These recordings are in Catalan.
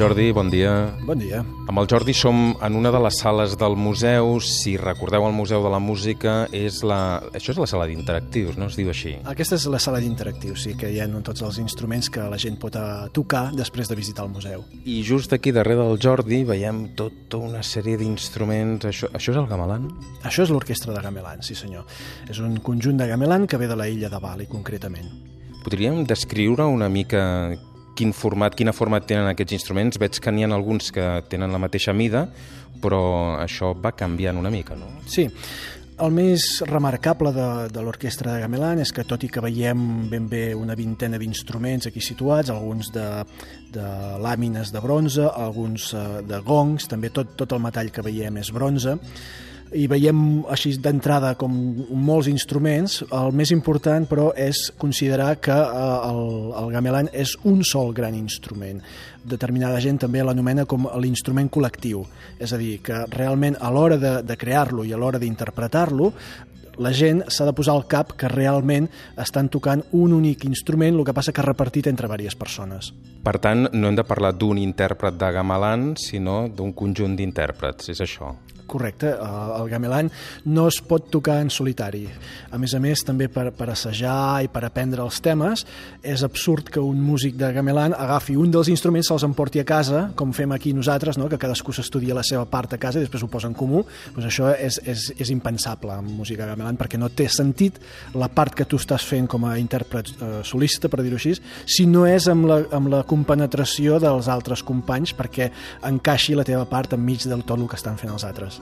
Jordi, bon dia. Bon dia. Amb el Jordi som en una de les sales del museu. Si recordeu el Museu de la Música, és la... això és la sala d'interactius, no? Es diu així. Aquesta és la sala d'interactius, sí, que hi ha tots els instruments que la gent pot eh, tocar després de visitar el museu. I just aquí darrere del Jordi veiem tota una sèrie d'instruments. Això, això és el gamelan? Això és l'orquestra de gamelan, sí senyor. És un conjunt de gamelan que ve de la illa de Bali, concretament. Podríem descriure una mica quin format, quina format tenen aquests instruments. Veig que n'hi ha alguns que tenen la mateixa mida, però això va canviant una mica, no? Sí, el més remarcable de, de l'orquestra de Gamelan és que tot i que veiem ben bé una vintena d'instruments aquí situats, alguns de, de làmines de bronze, alguns eh, de gongs, també tot, tot el metall que veiem és bronze, i veiem així d'entrada com molts instruments, el més important però és considerar que eh, el, el gamelan és un sol gran instrument. Determinada gent també l'anomena com l'instrument col·lectiu, és a dir, que realment a l'hora de, de crear-lo i a l'hora d'interpretar-lo la gent s'ha de posar al cap que realment estan tocant un únic instrument, el que passa que repartit entre diverses persones. Per tant, no hem de parlar d'un intèrpret de gamelan, sinó d'un conjunt d'intèrprets, és això? Correcte, el gamelan no es pot tocar en solitari. A més a més, també per, per assajar i per aprendre els temes, és absurd que un músic de gamelan agafi un dels instruments, se'ls emporti a casa, com fem aquí nosaltres, no? que cadascú s'estudia la seva part a casa i després ho posa en comú. Pues això és, és, és impensable en música gamelan, perquè no té sentit la part que tu estàs fent com a intèrpret eh, solista, per dir-ho així, si no és amb la, amb la compenetració dels altres companys perquè encaixi la teva part enmig del tot el que estan fent els altres.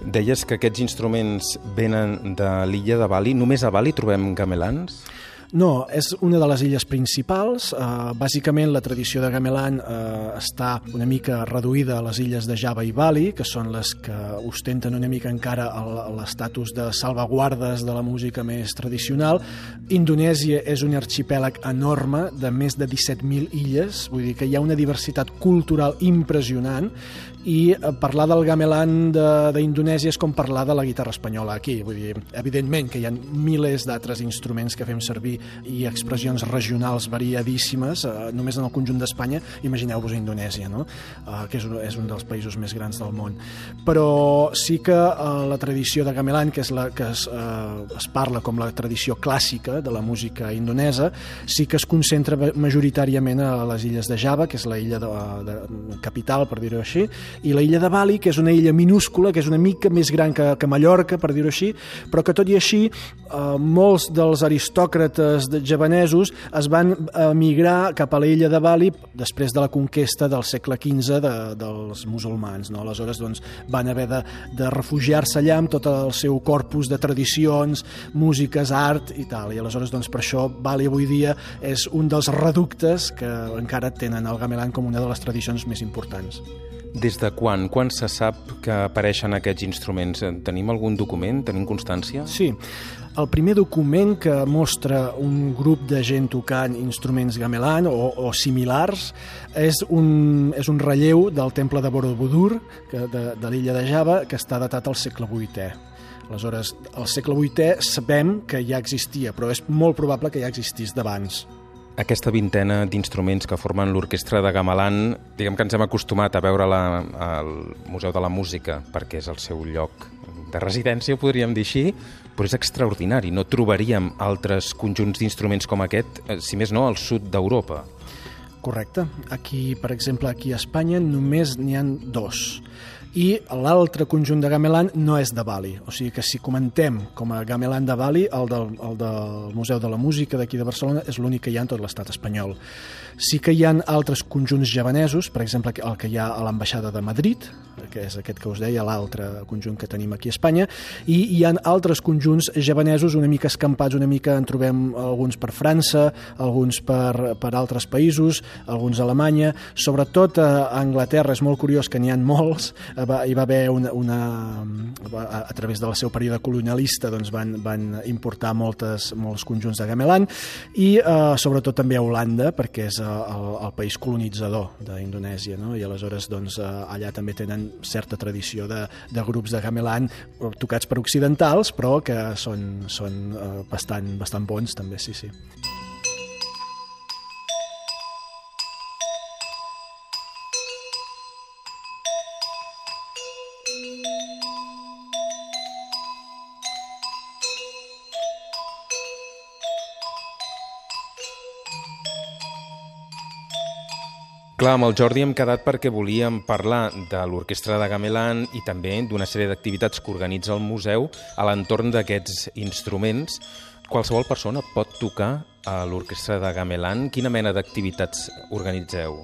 Deies que aquests instruments venen de l'illa de Bali. Només a Bali trobem gamelans? No, és una de les illes principals. Uh, bàsicament, la tradició de gamelan uh, està una mica reduïda a les illes de Java i Bali, que són les que ostenten una mica encara l'estatus de salvaguardes de la música més tradicional. Indonèsia és un arxipèlag enorme de més de 17.000 illes, vull dir que hi ha una diversitat cultural impressionant i eh, parlar del gamelan d'Indonèsia és com parlar de la guitarra espanyola aquí, vull dir, evidentment que hi ha milers d'altres instruments que fem servir i expressions regionals variadíssimes, eh, només en el conjunt d'Espanya, imagineu-vos Indonèsia, no? eh, que és un, és un dels països més grans del món. Però sí que eh, la tradició de gamelan, que és la que es, eh, es parla com la tradició clàssica de la música indonesa, sí que es concentra majoritàriament a les illes de Java, que és la illa de, de capital, per dir-ho així, i la illa de Bali, que és una illa minúscula, que és una mica més gran que, que Mallorca, per dir-ho així, però que tot i així eh, molts dels aristòcrates de javanesos es van emigrar cap a la illa de Bali després de la conquesta del segle XV de, dels musulmans. No? Aleshores doncs, van haver de, de refugiar-se allà amb tot el seu corpus de tradicions, músiques, art i tal. I aleshores doncs, per això Bali avui dia és un dels reductes que encara tenen el gamelan com una de les tradicions més importants. Des de quan? Quan se sap que apareixen aquests instruments? Tenim algun document? Tenim constància? Sí. El primer document que mostra un grup de gent tocant instruments gamelan o, o similars és un, és un relleu del temple de Borobudur, que, de, de l'illa de Java, que està datat al segle VIII. Aleshores, al segle VIII sabem que ja existia, però és molt probable que ja existís d'abans aquesta vintena d'instruments que formen l'orquestra de Gamelan, diguem que ens hem acostumat a veure-la al Museu de la Música, perquè és el seu lloc de residència, podríem dir així, però és extraordinari. No trobaríem altres conjunts d'instruments com aquest, eh, si més no, al sud d'Europa. Correcte. Aquí, per exemple, aquí a Espanya només n'hi han dos i l'altre conjunt de gamelan no és de Bali. O sigui que si comentem com a gamelan de Bali, el del, el del Museu de la Música d'aquí de Barcelona és l'únic que hi ha en tot l'estat espanyol. Sí que hi ha altres conjunts javanesos, per exemple el que hi ha a l'ambaixada de Madrid, que és aquest que us deia, l'altre conjunt que tenim aquí a Espanya, i hi ha altres conjunts javanesos una mica escampats, una mica en trobem alguns per França, alguns per, per altres països, alguns a Alemanya, sobretot a Anglaterra, és molt curiós que n'hi ha molts, va, hi va haver una, una a, a través del seu període colonialista doncs van, van importar moltes, molts conjunts de gamelan i eh, sobretot també a Holanda perquè és eh, el, el país colonitzador d'Indonèsia no? i aleshores doncs, eh, allà també tenen certa tradició de, de grups de gamelan tocats per occidentals però que són, són eh, bastant, bastant bons també, sí, sí. Clar, amb el Jordi hem quedat perquè volíem parlar de l'Orquestra de Gamelan i també d'una sèrie d'activitats que organitza el museu a l'entorn d'aquests instruments. Qualsevol persona pot tocar a l'Orquestra de Gamelan. Quina mena d'activitats organitzeu?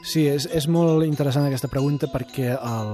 Sí, és, és molt interessant aquesta pregunta perquè el,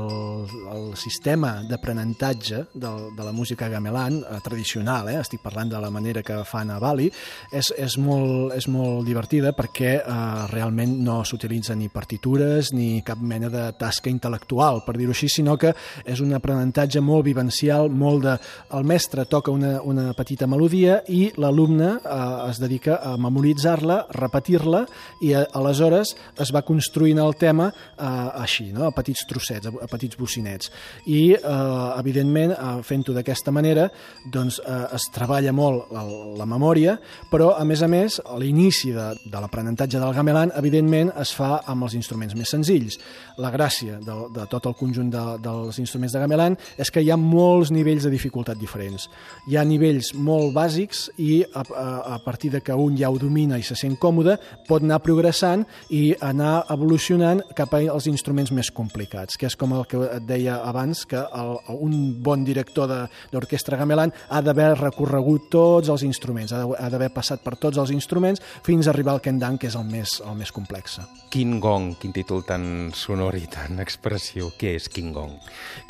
el sistema d'aprenentatge de, de la música gamelan eh, tradicional, eh, estic parlant de la manera que fan a Bali, és, és, molt, és molt divertida perquè eh, realment no s'utilitza ni partitures ni cap mena de tasca intel·lectual, per dir-ho així, sinó que és un aprenentatge molt vivencial, molt de... El mestre toca una, una petita melodia i l'alumne eh, es dedica a memoritzar-la, repetir-la i a, aleshores es va construir construint el tema eh, així, no? a petits trossets, a, a petits bocinets. I, eh, evidentment, eh, fent-ho d'aquesta manera, doncs, eh, es treballa molt la, la memòria, però, a més a més, a l'inici de, de l'aprenentatge del gamelan, evidentment, es fa amb els instruments més senzills. La gràcia de, de tot el conjunt de, dels instruments de gamelan és que hi ha molts nivells de dificultat diferents. Hi ha nivells molt bàsics i a, a, a partir de que un ja ho domina i se sent còmode, pot anar progressant i anar evolucionant evolucionant cap als instruments més complicats, que és com el que et deia abans, que el, un bon director d'orquestra gamelan ha d'haver recorregut tots els instruments, ha d'haver passat per tots els instruments fins a arribar al kendang, que és el més, el més complex. King Gong, quin títol tan sonor i tan expressiu. Què és King Gong?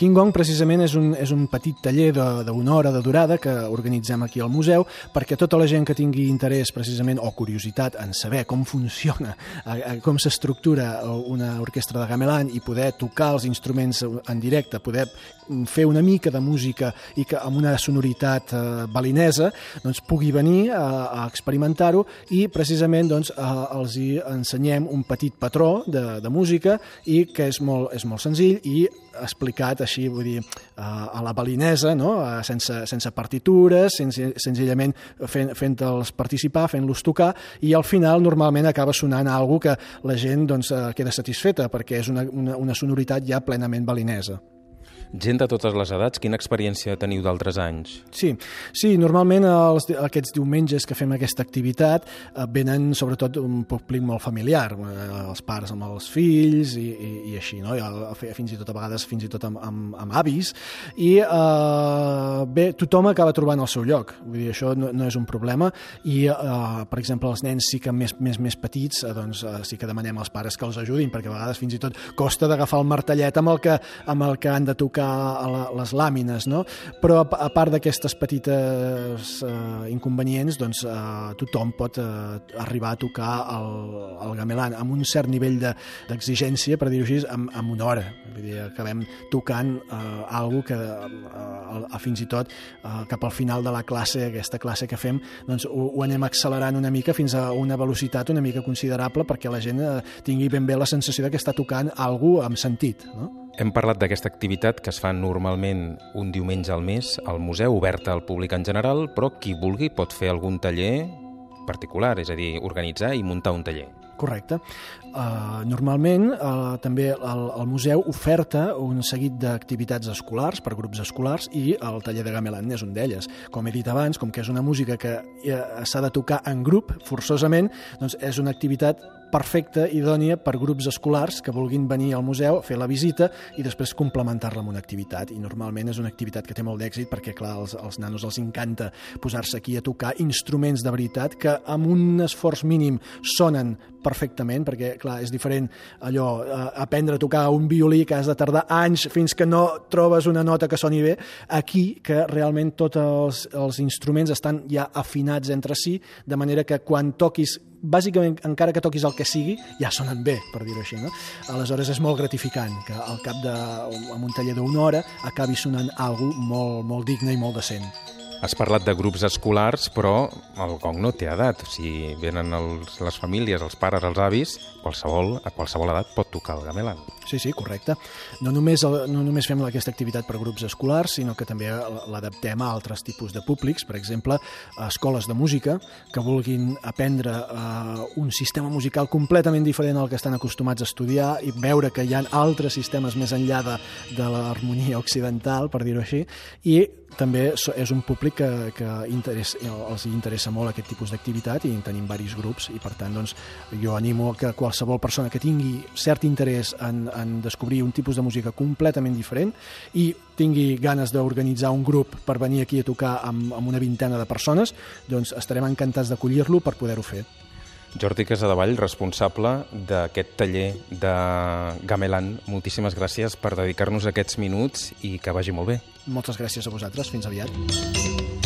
King Gong precisament és un, és un petit taller d'una hora de durada que organitzem aquí al museu perquè tota la gent que tingui interès precisament o curiositat en saber com funciona, com s'estructura una orquestra de gamelan i poder tocar els instruments en directe, poder fer una mica de música i que amb una sonoritat eh, balinesa doncs, pugui venir a, a experimentar-ho i precisament doncs, a, els hi ensenyem un petit patró de, de música i que és molt, és molt senzill i explicat així, vull dir, a la balinesa, no? sense, sense partitures, sense, senzillament fent, fent-los participar, fent-los tocar, i al final normalment acaba sonant algo que la gent doncs, eh, queda satisfeta, perquè és una, una, una sonoritat ja plenament balinesa. Gent de totes les edats, quina experiència teniu d'altres anys? Sí, sí normalment els, aquests diumenges que fem aquesta activitat eh, venen sobretot un públic molt familiar, eh, els pares amb els fills i, i, i així, no? I, fins i tot a vegades fins i tot amb, amb, amb avis, i eh, bé, tothom acaba trobant el seu lloc, vull dir, això no, no és un problema, i eh, per exemple els nens sí que més, més, més petits, eh, doncs eh, sí que demanem als pares que els ajudin, perquè a vegades fins i tot costa d'agafar el martellet amb el que, amb el que han de tocar tocar les làmines, no? Però a part d'aquestes petites eh, inconvenients, doncs eh, tothom pot eh, arribar a tocar el, el gamelan amb un cert nivell d'exigència, de, per dir-ho així, amb, amb una hora. Vull dir, acabem tocant eh, algo que eh, fins i tot eh, cap al final de la classe, aquesta classe que fem, doncs ho, ho anem accelerant una mica fins a una velocitat una mica considerable perquè la gent eh, tingui ben bé la sensació de que està tocant algú amb sentit, no? Hem parlat d'aquesta activitat que es fa normalment un diumenge al mes al museu, oberta al públic en general, però qui vulgui pot fer algun taller particular, és a dir, organitzar i muntar un taller. Correcte. Uh, normalment uh, també el, el museu oferta un seguit d'activitats escolars per grups escolars i el taller de gamelan és un d'elles. Com he dit abans, com que és una música que uh, s'ha de tocar en grup, forçosament, doncs és una activitat perfecta, idònia per grups escolars que vulguin venir al museu, fer la visita i després complementar-la amb una activitat. I normalment és una activitat que té molt d'èxit perquè, clar, als, als nanos els encanta posar-se aquí a tocar instruments de veritat que amb un esforç mínim sonen perfectament, perquè, clar, és diferent allò, eh, aprendre a tocar un violí que has de tardar anys fins que no trobes una nota que soni bé, aquí que realment tots els, els instruments estan ja afinats entre si, de manera que quan toquis bàsicament, encara que toquis el que sigui, ja sonen bé, per dir-ho així. No? Aleshores és molt gratificant que al cap de, amb un taller d'una hora acabi sonant alguna molt, molt digne i molt decent. Has parlat de grups escolars, però el gong no té edat. O sigui, venen els, les famílies, els pares, els avis, qualsevol, a qualsevol edat pot tocar el gamelan. Sí, sí, correcte. No només, no només fem aquesta activitat per grups escolars, sinó que també l'adaptem a altres tipus de públics, per exemple, a escoles de música que vulguin aprendre uh, un sistema musical completament diferent al que estan acostumats a estudiar i veure que hi ha altres sistemes més enllà de, de l'harmonia occidental, per dir-ho així, i també és un públic que, que interès, els interessa molt aquest tipus d'activitat i en tenim diversos grups i per tant doncs, jo animo que qualsevol persona que tingui cert interès en, en descobrir un tipus de música completament diferent i tingui ganes d'organitzar un grup per venir aquí a tocar amb, amb una vintena de persones, doncs estarem encantats d'acollir-lo per poder-ho fer. Jordi Casadevall, responsable d'aquest taller de Gamelan. Moltíssimes gràcies per dedicar-nos aquests minuts i que vagi molt bé. Moltes gràcies a vosaltres. Fins aviat.